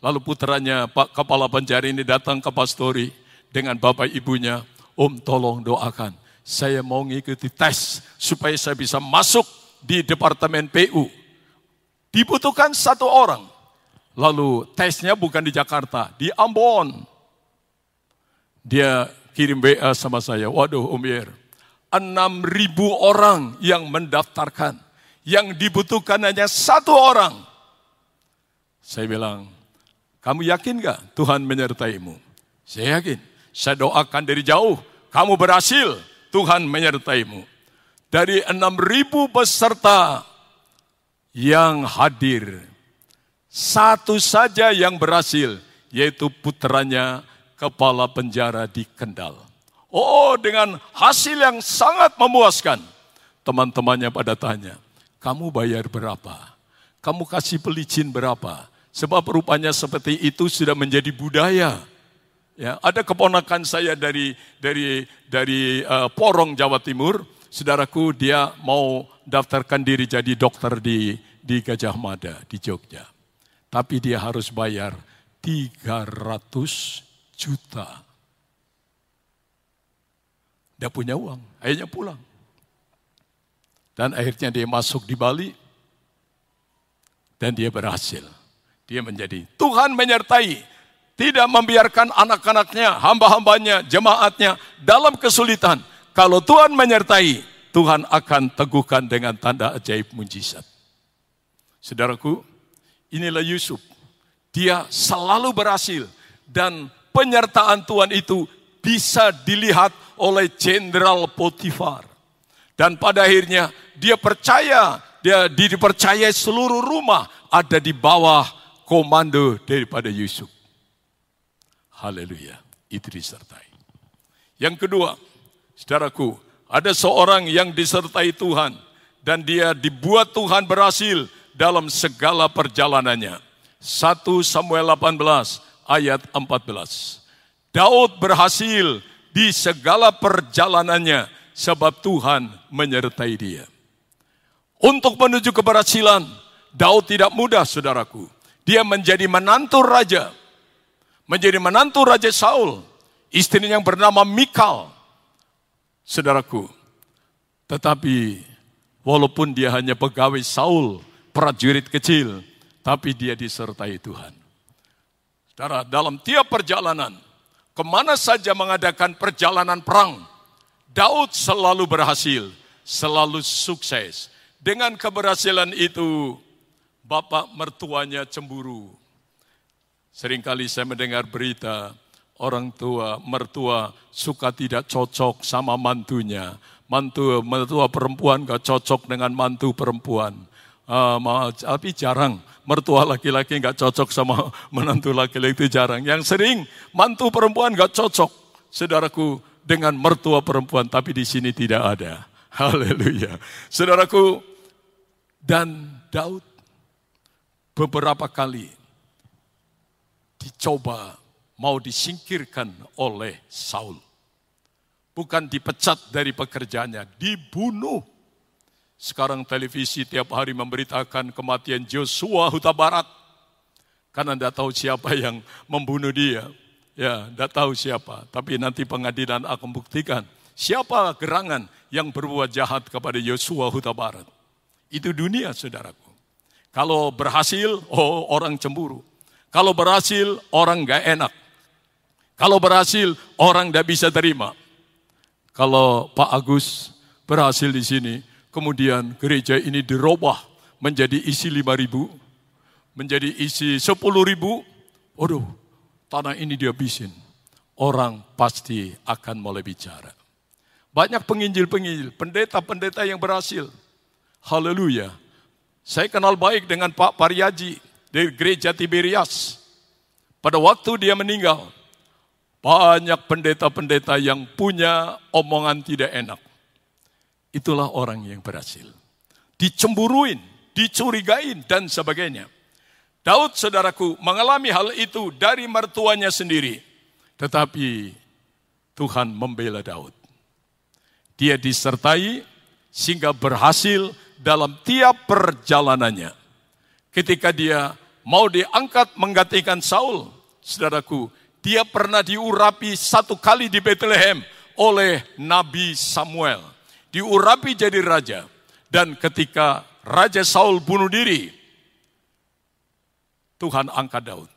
Lalu putranya Pak Kepala Penjara ini datang ke pastori dengan bapak ibunya, Om tolong doakan, saya mau ngikuti tes supaya saya bisa masuk di Departemen PU. Dibutuhkan satu orang. Lalu tesnya bukan di Jakarta, di Ambon. Dia kirim WA sama saya, waduh Om 6 ribu orang yang mendaftarkan. Yang dibutuhkan hanya satu orang. Saya bilang, kamu yakin gak Tuhan menyertaimu? Saya yakin. Saya doakan dari jauh, kamu berhasil, Tuhan menyertaimu. Dari enam ribu peserta yang hadir, satu saja yang berhasil, yaitu putranya kepala penjara di Kendal. Oh, dengan hasil yang sangat memuaskan. Teman-temannya pada tanya, kamu bayar berapa? Kamu kasih pelicin berapa? Sebab rupanya seperti itu sudah menjadi budaya. Ya, ada keponakan saya dari dari dari uh, Porong Jawa Timur, saudaraku dia mau daftarkan diri jadi dokter di di Gajah Mada di Jogja. Tapi dia harus bayar 300 juta. Dia punya uang, akhirnya pulang. Dan akhirnya dia masuk di Bali dan dia berhasil. Dia menjadi Tuhan menyertai, tidak membiarkan anak-anaknya, hamba-hambanya, jemaatnya dalam kesulitan. Kalau Tuhan menyertai, Tuhan akan teguhkan dengan tanda ajaib mujizat. Saudaraku, inilah Yusuf. Dia selalu berhasil dan penyertaan Tuhan itu bisa dilihat oleh Jenderal Potifar. Dan pada akhirnya dia percaya, dia dipercaya seluruh rumah ada di bawah komando daripada Yusuf. Haleluya, itu disertai. Yang kedua, saudaraku, ada seorang yang disertai Tuhan dan dia dibuat Tuhan berhasil dalam segala perjalanannya. 1 Samuel 18 ayat 14. Daud berhasil di segala perjalanannya sebab Tuhan menyertai dia. Untuk menuju keberhasilan, Daud tidak mudah, saudaraku. Dia menjadi menantu raja. Menjadi menantu Raja Saul. Istrinya yang bernama Mikal. Saudaraku. Tetapi walaupun dia hanya pegawai Saul, prajurit kecil, tapi dia disertai Tuhan. Saudara, dalam tiap perjalanan, ke mana saja mengadakan perjalanan perang, Daud selalu berhasil, selalu sukses. Dengan keberhasilan itu, bapak mertuanya cemburu. Seringkali saya mendengar berita orang tua, mertua suka tidak cocok sama mantunya. Mantu, mertua perempuan gak cocok dengan mantu perempuan. Uh, tapi jarang mertua laki-laki gak cocok sama menantu laki-laki itu jarang. Yang sering mantu perempuan gak cocok, saudaraku, dengan mertua perempuan. Tapi di sini tidak ada. Haleluya. Saudaraku, dan Daud beberapa kali dicoba mau disingkirkan oleh Saul. Bukan dipecat dari pekerjaannya, dibunuh. Sekarang televisi tiap hari memberitakan kematian Joshua Huta Barat. Karena tidak tahu siapa yang membunuh dia. Ya, tidak tahu siapa. Tapi nanti pengadilan akan buktikan siapa gerangan yang berbuat jahat kepada Joshua Huta Barat. Itu dunia, saudaraku. Kalau berhasil, oh orang cemburu. Kalau berhasil, orang gak enak. Kalau berhasil, orang tidak bisa terima. Kalau Pak Agus berhasil di sini, kemudian gereja ini dirubah menjadi isi lima ribu, menjadi isi sepuluh ribu, aduh, tanah ini dihabisin. Orang pasti akan mulai bicara. Banyak penginjil-penginjil, pendeta-pendeta yang berhasil. Haleluya. Saya kenal baik dengan Pak Pariaji dari gereja Tiberias. Pada waktu dia meninggal, banyak pendeta-pendeta yang punya omongan tidak enak. Itulah orang yang berhasil. Dicemburuin, dicurigain, dan sebagainya. Daud, saudaraku, mengalami hal itu dari mertuanya sendiri. Tetapi Tuhan membela Daud. Dia disertai sehingga berhasil dalam tiap perjalanannya. Ketika dia mau diangkat menggantikan Saul, saudaraku, dia pernah diurapi satu kali di Bethlehem oleh Nabi Samuel. Diurapi jadi raja. Dan ketika Raja Saul bunuh diri, Tuhan angkat Daud.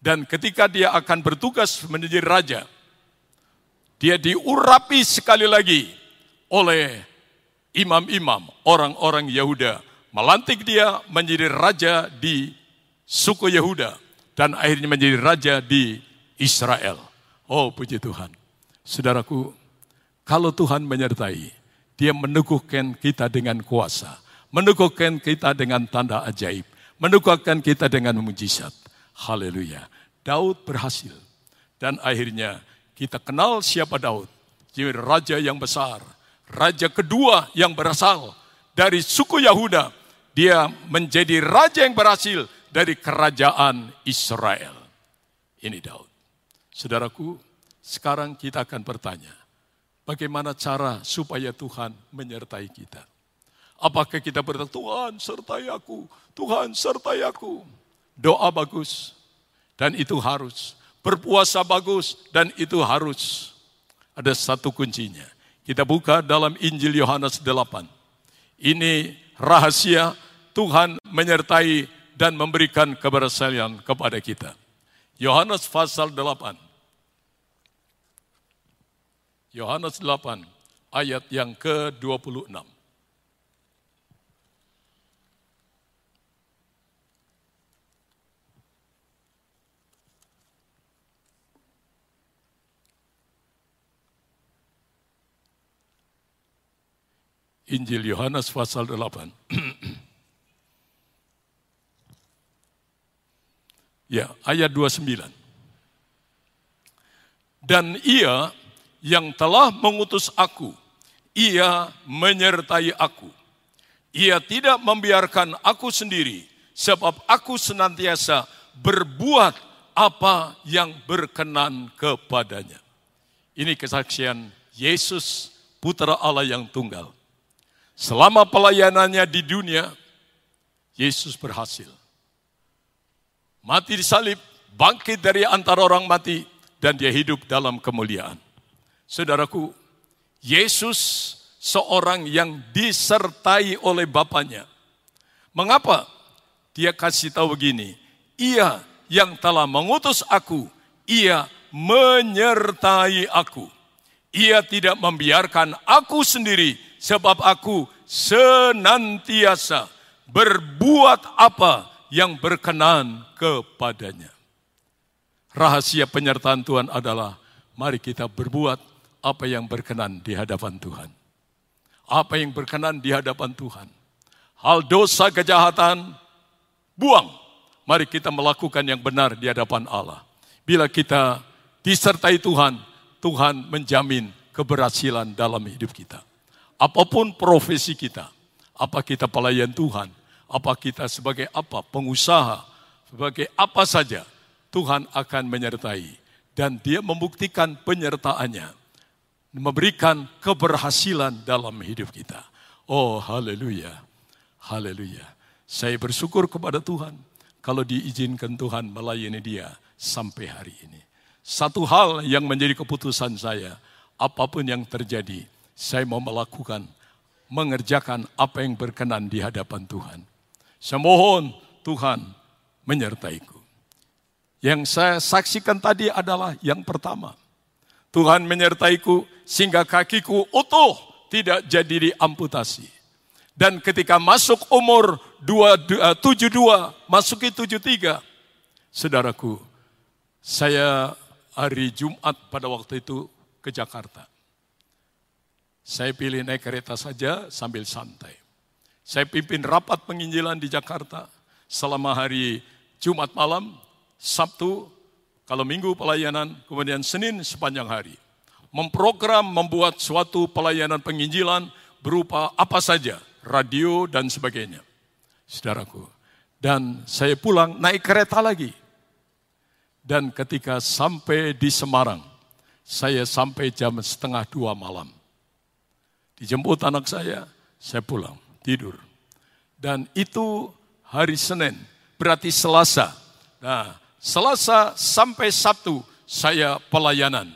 Dan ketika dia akan bertugas menjadi raja, dia diurapi sekali lagi oleh imam-imam, orang-orang Yahuda, melantik dia menjadi raja di suku Yahuda dan akhirnya menjadi raja di Israel. Oh puji Tuhan. Saudaraku, kalau Tuhan menyertai, dia meneguhkan kita dengan kuasa, meneguhkan kita dengan tanda ajaib, meneguhkan kita dengan mujizat. Haleluya. Daud berhasil. Dan akhirnya kita kenal siapa Daud. Jadi raja yang besar, raja kedua yang berasal dari suku Yahuda. Dia menjadi raja yang berhasil dari kerajaan Israel. Ini Daud. Saudaraku, sekarang kita akan bertanya, bagaimana cara supaya Tuhan menyertai kita? Apakah kita berkata, Tuhan sertai aku, Tuhan sertai aku. Doa bagus, dan itu harus. Berpuasa bagus, dan itu harus. Ada satu kuncinya kita buka dalam Injil Yohanes 8. Ini rahasia Tuhan menyertai dan memberikan keberhasilan kepada kita. Yohanes pasal 8. Yohanes 8 ayat yang ke-26. Injil Yohanes pasal 8. ya, ayat 29. Dan ia yang telah mengutus aku, ia menyertai aku. Ia tidak membiarkan aku sendiri, sebab aku senantiasa berbuat apa yang berkenan kepadanya. Ini kesaksian Yesus, putra Allah yang tunggal Selama pelayanannya di dunia, Yesus berhasil. Mati di salib, bangkit dari antara orang mati, dan dia hidup dalam kemuliaan. Saudaraku, Yesus seorang yang disertai oleh Bapaknya. Mengapa? Dia kasih tahu begini, ia yang telah mengutus aku, ia menyertai aku. Ia tidak membiarkan aku sendiri, sebab aku senantiasa berbuat apa yang berkenan kepadanya. Rahasia penyertaan Tuhan adalah mari kita berbuat apa yang berkenan di hadapan Tuhan. Apa yang berkenan di hadapan Tuhan. Hal dosa kejahatan, buang. Mari kita melakukan yang benar di hadapan Allah. Bila kita disertai Tuhan, Tuhan menjamin keberhasilan dalam hidup kita. Apa pun profesi kita, apa kita pelayan Tuhan, apa kita sebagai apa, pengusaha, sebagai apa saja, Tuhan akan menyertai. Dan dia membuktikan penyertaannya. Memberikan keberhasilan dalam hidup kita. Oh haleluya, haleluya. Saya bersyukur kepada Tuhan kalau diizinkan Tuhan melayani dia sampai hari ini. Satu hal yang menjadi keputusan saya, apa pun yang terjadi, saya mau melakukan, mengerjakan apa yang berkenan di hadapan Tuhan. Saya mohon Tuhan menyertaiku. Yang saya saksikan tadi adalah yang pertama. Tuhan menyertaiku sehingga kakiku utuh tidak jadi diamputasi. Dan ketika masuk umur 72, masuki 73, saudaraku, saya hari Jumat pada waktu itu ke Jakarta. Saya pilih naik kereta saja sambil santai. Saya pimpin rapat penginjilan di Jakarta selama hari Jumat malam Sabtu, kalau Minggu pelayanan, kemudian Senin sepanjang hari. Memprogram membuat suatu pelayanan penginjilan berupa apa saja, radio dan sebagainya. Saudaraku, dan saya pulang naik kereta lagi. Dan ketika sampai di Semarang, saya sampai jam setengah dua malam. Dijemput anak saya, saya pulang, tidur. Dan itu hari Senin, berarti Selasa. Nah, Selasa sampai Sabtu saya pelayanan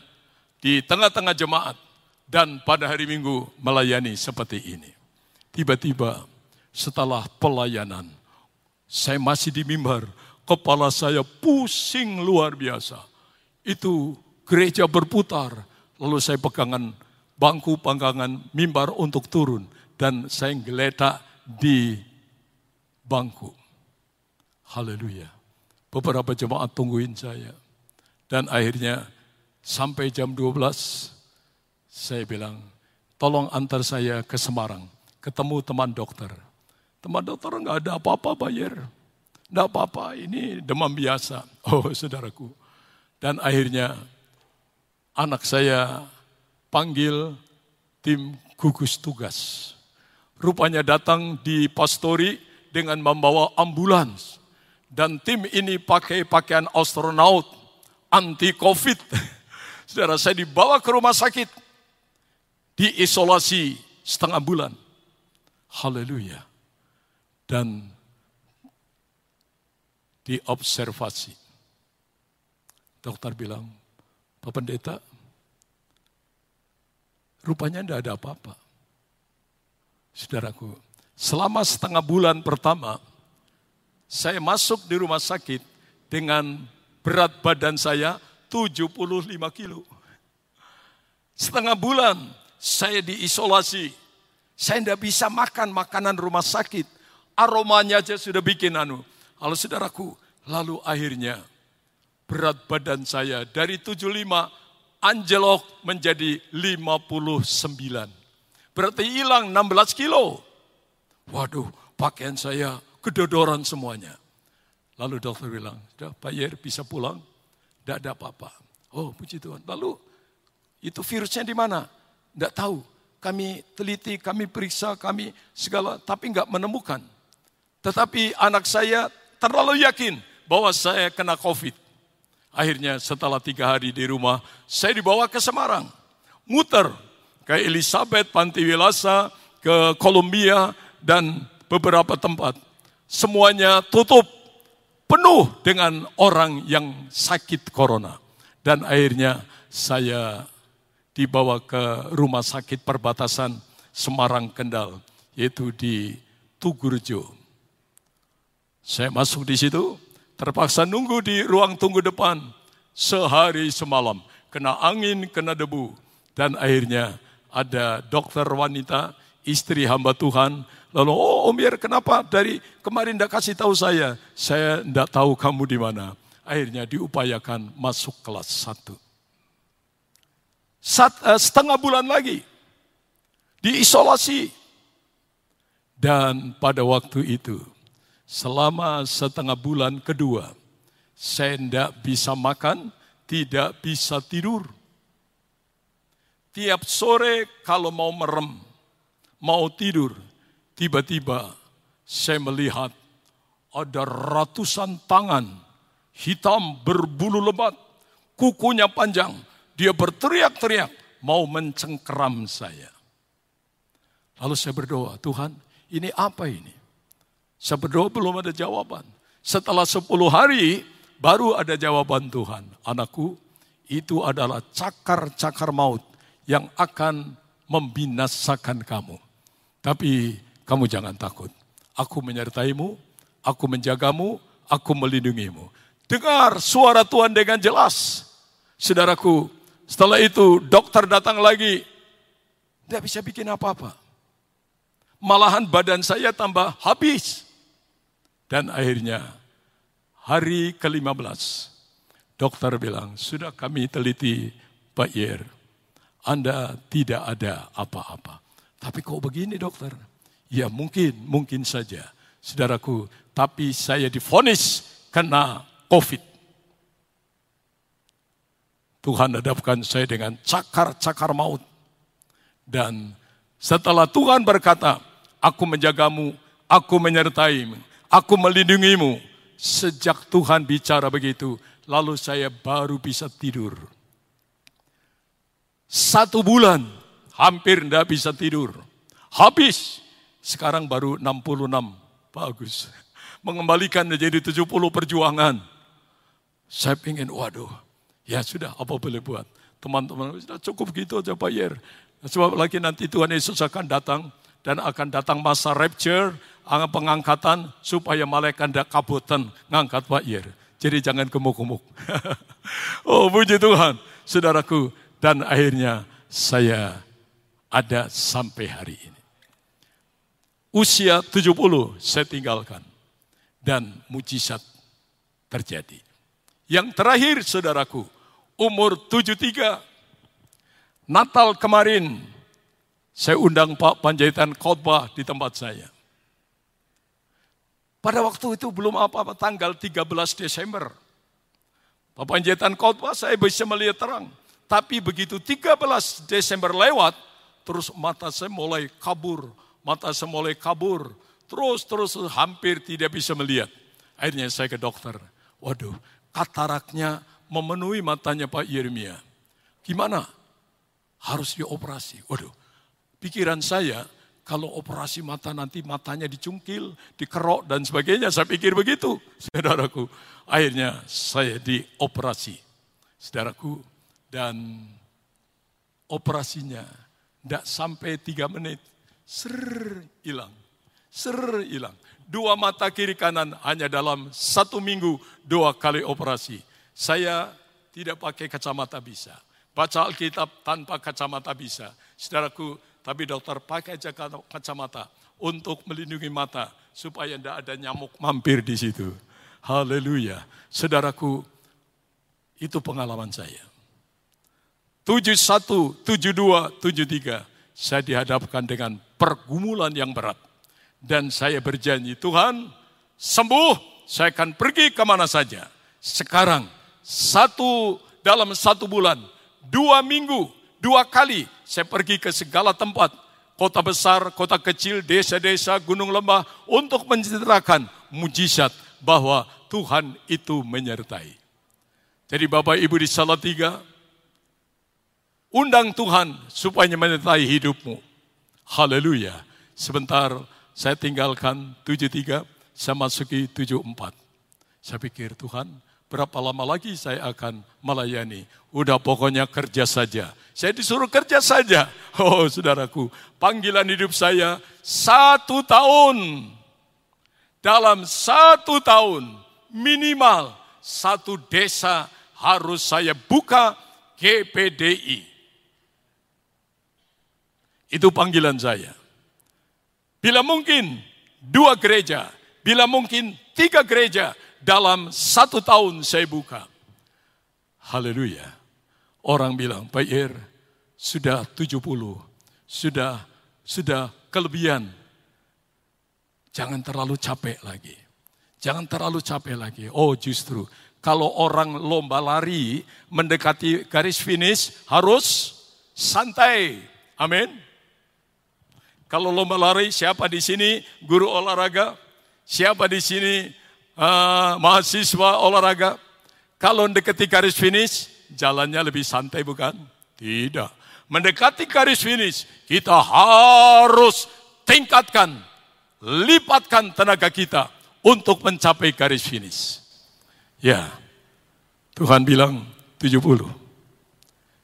di tengah-tengah jemaat dan pada hari Minggu melayani seperti ini. Tiba-tiba setelah pelayanan saya masih di mimbar, kepala saya pusing luar biasa. Itu gereja berputar, lalu saya pegangan bangku panggangan mimbar untuk turun dan saya geletak di bangku. Haleluya. Beberapa jemaat tungguin saya. Dan akhirnya sampai jam 12 saya bilang, tolong antar saya ke Semarang, ketemu teman dokter. Teman dokter nggak ada apa-apa bayar. Nggak apa-apa, ini demam biasa. Oh saudaraku. Dan akhirnya anak saya panggil tim gugus tugas. Rupanya datang di pastori dengan membawa ambulans dan tim ini pakai pakaian astronaut anti covid. Saudara saya dibawa ke rumah sakit. Diisolasi setengah bulan. Haleluya. Dan diobservasi. Dokter bilang, Pak Pendeta, rupanya tidak ada apa-apa. Saudaraku, selama setengah bulan pertama, saya masuk di rumah sakit dengan berat badan saya 75 kilo. Setengah bulan saya diisolasi. Saya tidak bisa makan makanan rumah sakit. Aromanya aja sudah bikin anu. Kalau saudaraku, lalu akhirnya berat badan saya dari 75 anjlok menjadi 59. Berarti hilang 16 kilo. Waduh, pakaian saya kedodoran semuanya. Lalu dokter bilang, Pak Yer bisa pulang, tidak ada apa-apa. Oh puji Tuhan. Lalu itu virusnya di mana? Tidak tahu. Kami teliti, kami periksa, kami segala, tapi nggak menemukan. Tetapi anak saya terlalu yakin bahwa saya kena COVID. Akhirnya setelah tiga hari di rumah, saya dibawa ke Semarang. Muter ke Elizabeth, Panti Wilasa, ke Kolombia, dan beberapa tempat. Semuanya tutup, penuh dengan orang yang sakit corona. Dan akhirnya saya dibawa ke rumah sakit perbatasan Semarang Kendal, yaitu di Tugurjo. Saya masuk di situ, terpaksa nunggu di ruang tunggu depan sehari semalam. Kena angin, kena debu. Dan akhirnya ada dokter wanita, istri hamba Tuhan, Lalu, oh Om Yer, kenapa dari kemarin tidak kasih tahu saya? Saya tidak tahu kamu di mana. Akhirnya diupayakan masuk kelas satu. Sat, uh, setengah bulan lagi, diisolasi. Dan pada waktu itu, selama setengah bulan kedua, saya tidak bisa makan, tidak bisa tidur. Tiap sore kalau mau merem, mau tidur, Tiba-tiba saya melihat ada ratusan tangan hitam berbulu lebat, kukunya panjang. Dia berteriak-teriak mau mencengkeram saya. Lalu saya berdoa, Tuhan ini apa ini? Saya berdoa belum ada jawaban. Setelah 10 hari baru ada jawaban Tuhan. Anakku, itu adalah cakar-cakar maut yang akan membinasakan kamu. Tapi kamu jangan takut. Aku menyertaimu, aku menjagamu, aku melindungimu. Dengar suara Tuhan dengan jelas. Saudaraku, setelah itu dokter datang lagi. Tidak bisa bikin apa-apa. Malahan badan saya tambah habis. Dan akhirnya hari ke-15 dokter bilang, sudah kami teliti Pak Yer, Anda tidak ada apa-apa. Tapi kok begini dokter? Ya mungkin, mungkin saja. Saudaraku, tapi saya difonis kena COVID. Tuhan hadapkan saya dengan cakar-cakar maut. Dan setelah Tuhan berkata, aku menjagamu, aku menyertaimu, aku melindungimu. Sejak Tuhan bicara begitu, lalu saya baru bisa tidur. Satu bulan, hampir tidak bisa tidur. Habis sekarang baru 66. Bagus. Mengembalikan menjadi 70 perjuangan. Saya ingin, waduh, ya sudah, apa boleh buat. Teman-teman, sudah cukup gitu aja Pak Yer. Sebab lagi nanti Tuhan Yesus akan datang dan akan datang masa rapture, pengangkatan supaya malaikat tidak kabutan ngangkat Pak Yer. Jadi jangan gemuk-gemuk. oh puji Tuhan, saudaraku. Dan akhirnya saya ada sampai hari ini usia 70 saya tinggalkan. Dan mujizat terjadi. Yang terakhir saudaraku, umur 73, Natal kemarin, saya undang Pak Panjaitan khotbah di tempat saya. Pada waktu itu belum apa-apa, tanggal 13 Desember. Pak Panjaitan khotbah saya bisa melihat terang. Tapi begitu 13 Desember lewat, terus mata saya mulai kabur, mata saya mulai kabur. Terus-terus hampir tidak bisa melihat. Akhirnya saya ke dokter. Waduh, kataraknya memenuhi matanya Pak Yeremia. Gimana? Harus dioperasi. Waduh, pikiran saya kalau operasi mata nanti matanya dicungkil, dikerok dan sebagainya. Saya pikir begitu, saudaraku. Akhirnya saya dioperasi, saudaraku. Dan operasinya tidak sampai tiga menit ser hilang, ser hilang. Dua mata kiri kanan hanya dalam satu minggu dua kali operasi. Saya tidak pakai kacamata bisa. Baca Alkitab tanpa kacamata bisa. Saudaraku, tapi dokter pakai aja kacamata untuk melindungi mata supaya tidak ada nyamuk mampir di situ. Haleluya. Saudaraku, itu pengalaman saya. 71, 72, 73 saya dihadapkan dengan pergumulan yang berat. Dan saya berjanji, Tuhan sembuh, saya akan pergi ke mana saja. Sekarang, satu dalam satu bulan, dua minggu, dua kali saya pergi ke segala tempat. Kota besar, kota kecil, desa-desa, gunung lembah untuk menceritakan mujizat bahwa Tuhan itu menyertai. Jadi Bapak Ibu di Salatiga, Undang Tuhan supaya menyertai hidupmu. Haleluya. Sebentar saya tinggalkan 73, saya masuki 74. Saya pikir Tuhan berapa lama lagi saya akan melayani. Udah pokoknya kerja saja. Saya disuruh kerja saja. Oh saudaraku, panggilan hidup saya satu tahun. Dalam satu tahun minimal satu desa harus saya buka GPDI. Itu panggilan saya. Bila mungkin dua gereja, bila mungkin tiga gereja dalam satu tahun saya buka. Haleluya. Orang bilang, Pak Ir, sudah 70, sudah sudah kelebihan. Jangan terlalu capek lagi. Jangan terlalu capek lagi. Oh justru, kalau orang lomba lari mendekati garis finish harus santai. Amin. Kalau lomba lari, siapa di sini guru olahraga? Siapa di sini uh, mahasiswa olahraga? Kalau mendekati garis finish, jalannya lebih santai bukan? Tidak. Mendekati garis finish, kita harus tingkatkan, lipatkan tenaga kita untuk mencapai garis finish. Ya, Tuhan bilang 70.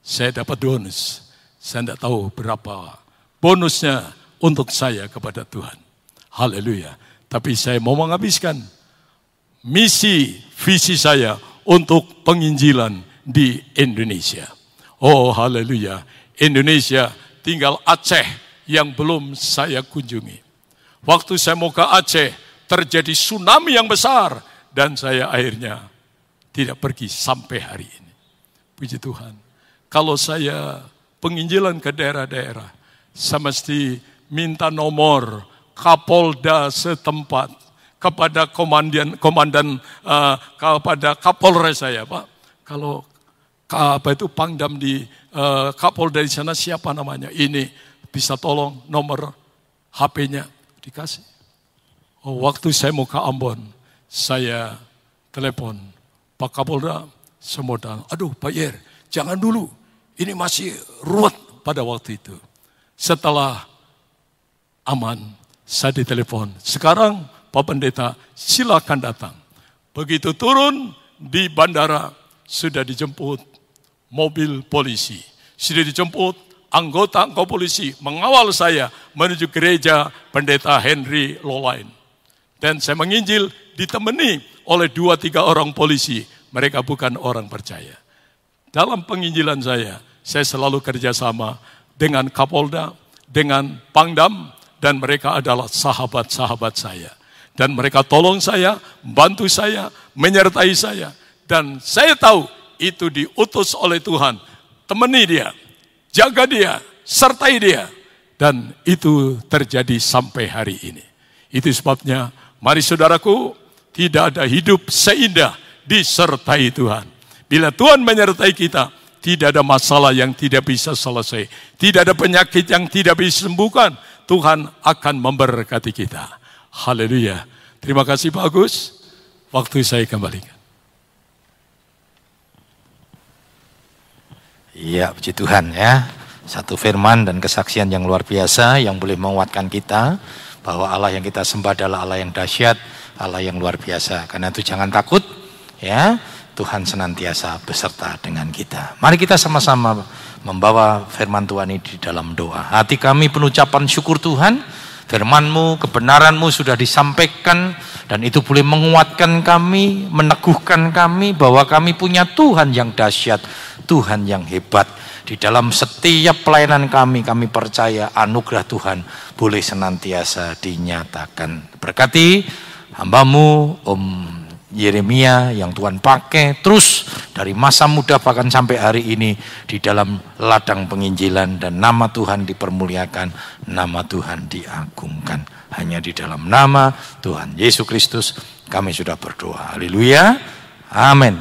Saya dapat bonus. Saya tidak tahu berapa bonusnya untuk saya kepada Tuhan. Haleluya. Tapi saya mau menghabiskan misi, visi saya untuk penginjilan di Indonesia. Oh haleluya. Indonesia tinggal Aceh yang belum saya kunjungi. Waktu saya mau ke Aceh, terjadi tsunami yang besar. Dan saya akhirnya tidak pergi sampai hari ini. Puji Tuhan. Kalau saya penginjilan ke daerah-daerah, saya mesti minta nomor Kapolda setempat kepada komandan komandan uh, kepada Kapolres saya, Pak. Kalau apa itu Pangdam di uh, Kapolda di sana siapa namanya? Ini bisa tolong nomor HP-nya dikasih. Oh, waktu saya mau ke Ambon, saya telepon Pak Kapolda Semodal. Aduh Pak Yer, jangan dulu. Ini masih ruwet pada waktu itu. Setelah aman. Saya ditelepon. Sekarang Pak Pendeta silakan datang. Begitu turun di bandara sudah dijemput mobil polisi. Sudah dijemput anggota-anggota polisi mengawal saya menuju gereja Pendeta Henry Lolain. Dan saya menginjil ditemani oleh dua tiga orang polisi. Mereka bukan orang percaya. Dalam penginjilan saya, saya selalu kerjasama dengan Kapolda, dengan Pangdam, dan mereka adalah sahabat-sahabat saya. Dan mereka tolong saya, bantu saya, menyertai saya. Dan saya tahu itu diutus oleh Tuhan. Temani dia, jaga dia, sertai dia. Dan itu terjadi sampai hari ini. Itu sebabnya, mari saudaraku, tidak ada hidup seindah disertai Tuhan. Bila Tuhan menyertai kita, tidak ada masalah yang tidak bisa selesai. Tidak ada penyakit yang tidak bisa disembuhkan. Tuhan akan memberkati kita. Haleluya. Terima kasih Pak Agus. Waktu saya kembalikan. Iya, puji Tuhan ya. Satu firman dan kesaksian yang luar biasa yang boleh menguatkan kita bahwa Allah yang kita sembah adalah Allah yang dahsyat, Allah yang luar biasa. Karena itu jangan takut ya. Tuhan senantiasa beserta dengan kita. Mari kita sama-sama membawa firman Tuhan ini di dalam doa. Hati kami penuh ucapan syukur Tuhan, firmanmu, kebenaranmu sudah disampaikan dan itu boleh menguatkan kami, meneguhkan kami bahwa kami punya Tuhan yang dahsyat, Tuhan yang hebat. Di dalam setiap pelayanan kami, kami percaya anugerah Tuhan boleh senantiasa dinyatakan. Berkati hambamu, Om Yeremia yang Tuhan pakai terus dari masa muda bahkan sampai hari ini di dalam ladang penginjilan dan nama Tuhan dipermuliakan, nama Tuhan diagungkan. Hanya di dalam nama Tuhan Yesus Kristus kami sudah berdoa. Haleluya. Amin.